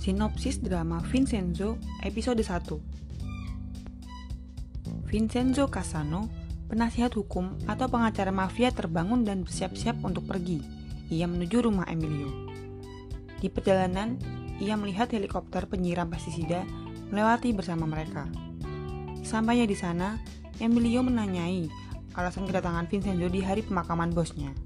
Sinopsis drama Vincenzo episode 1 Vincenzo Casano, penasihat hukum atau pengacara mafia terbangun dan bersiap-siap untuk pergi. Ia menuju rumah Emilio. Di perjalanan, ia melihat helikopter penyiram pestisida melewati bersama mereka. Sampainya di sana, Emilio menanyai alasan kedatangan Vincenzo di hari pemakaman bosnya.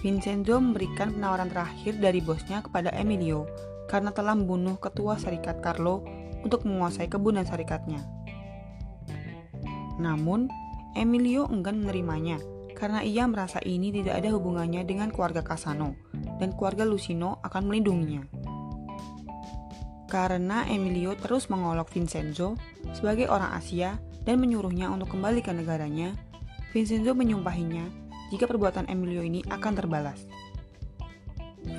Vincenzo memberikan penawaran terakhir dari bosnya kepada Emilio karena telah membunuh ketua serikat Carlo untuk menguasai kebun dan serikatnya. Namun, Emilio enggan menerimanya karena ia merasa ini tidak ada hubungannya dengan keluarga Casano dan keluarga Lucino akan melindunginya. Karena Emilio terus mengolok Vincenzo sebagai orang Asia dan menyuruhnya untuk kembali ke negaranya, Vincenzo menyumpahinya jika perbuatan Emilio ini akan terbalas.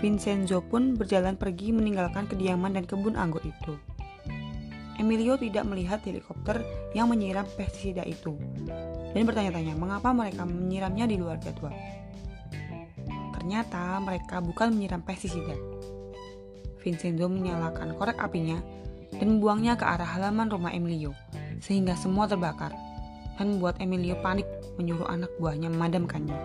Vincenzo pun berjalan pergi meninggalkan kediaman dan kebun anggur itu. Emilio tidak melihat helikopter yang menyiram pestisida itu dan bertanya-tanya mengapa mereka menyiramnya di luar jadwal. Ternyata mereka bukan menyiram pestisida. Vincenzo menyalakan korek apinya dan membuangnya ke arah halaman rumah Emilio, sehingga semua terbakar dan membuat Emilio panik menyuruh anak buahnya memadamkannya.